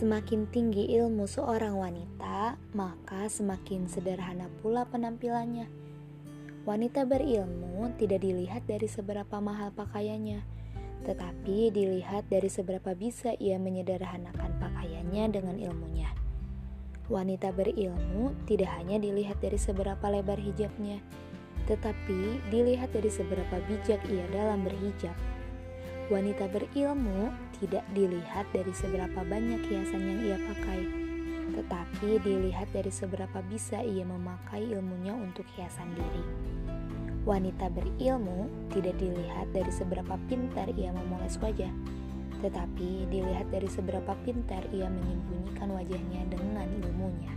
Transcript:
Semakin tinggi ilmu seorang wanita, maka semakin sederhana pula penampilannya. Wanita berilmu tidak dilihat dari seberapa mahal pakaiannya, tetapi dilihat dari seberapa bisa ia menyederhanakan pakaiannya dengan ilmunya. Wanita berilmu tidak hanya dilihat dari seberapa lebar hijabnya, tetapi dilihat dari seberapa bijak ia dalam berhijab. Wanita berilmu tidak dilihat dari seberapa banyak hiasan yang ia pakai, tetapi dilihat dari seberapa bisa ia memakai ilmunya untuk hiasan diri. Wanita berilmu tidak dilihat dari seberapa pintar ia memoles wajah, tetapi dilihat dari seberapa pintar ia menyembunyikan wajahnya dengan ilmunya.